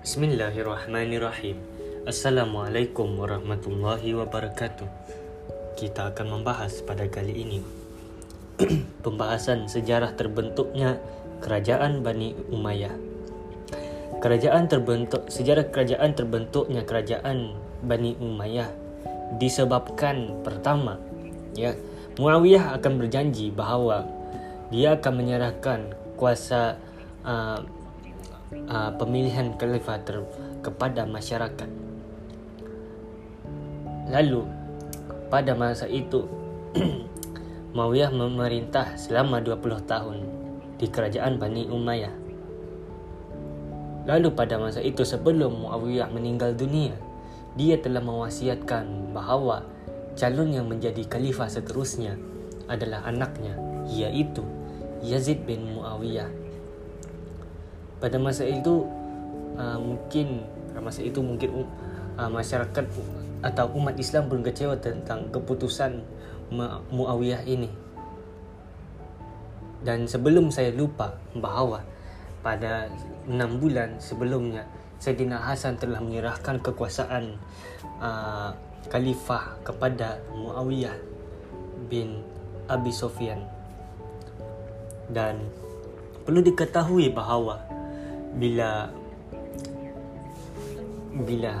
Bismillahirrahmanirrahim. Assalamualaikum warahmatullahi wabarakatuh. Kita akan membahas pada kali ini pembahasan sejarah terbentuknya kerajaan Bani Umayyah. Kerajaan terbentuk sejarah kerajaan terbentuknya kerajaan Bani Umayyah disebabkan pertama ya Muawiyah akan berjanji bahawa dia akan menyerahkan kuasa uh, uh, pemilihan khalifah ter- kepada masyarakat. Lalu pada masa itu Muawiyah memerintah selama 20 tahun di kerajaan Bani Umayyah. Lalu pada masa itu sebelum Muawiyah meninggal dunia, dia telah mewasiatkan bahawa calon yang menjadi khalifah seterusnya adalah anaknya, iaitu Yazid bin Muawiyah. Pada masa itu uh, mungkin pada masa itu mungkin uh, masyarakat atau umat Islam pun kecewa tentang keputusan Muawiyah ini. Dan sebelum saya lupa bahawa pada enam bulan sebelumnya Sayyidina Hasan telah menyerahkan kekuasaan uh, khalifah kepada Muawiyah bin Abi Sufyan. Dan perlu diketahui bahawa bila bila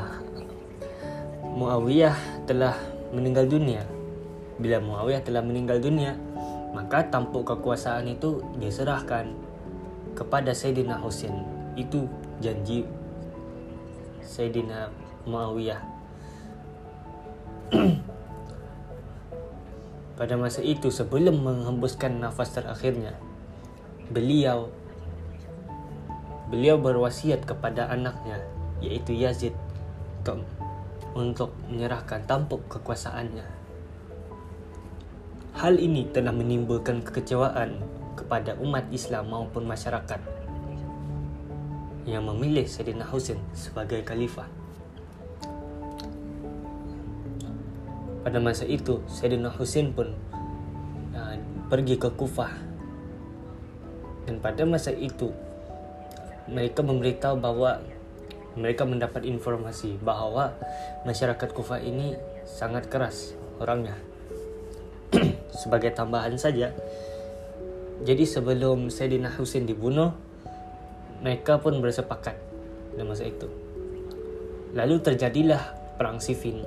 Muawiyah telah meninggal dunia. Bila Muawiyah telah meninggal dunia maka tampuk kekuasaan itu diserahkan kepada Sayyidina Husain itu janji Sayyidina Muawiyah. Pada masa itu sebelum menghembuskan nafas terakhirnya beliau beliau berwasiat kepada anaknya iaitu Yazid untuk, menyerahkan tampuk kekuasaannya. Hal ini telah menimbulkan kekecewaan kepada umat Islam maupun masyarakat yang memilih Sayyidina Husain sebagai khalifah. Pada masa itu, Sayyidina Husain pun uh, pergi ke Kufah. Dan pada masa itu, mereka memberitahu bahawa mereka mendapat informasi bahawa masyarakat Kufah ini sangat keras orangnya. Sebagai tambahan saja, jadi sebelum Sayyidina Husain dibunuh, mereka pun bersepakat pada masa itu. Lalu terjadilah perang Siffin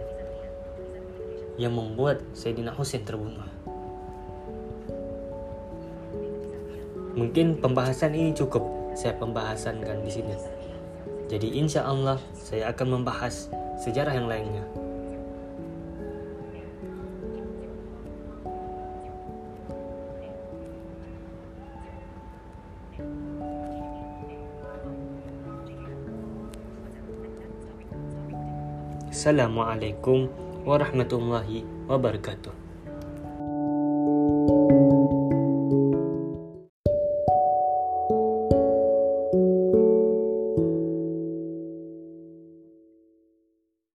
yang membuat Sayyidina Husain terbunuh. Mungkin pembahasan ini cukup saya pembahasankan di sini. Jadi insya Allah saya akan membahas sejarah yang lainnya. Assalamualaikum warahmatullahi wabarakatuh.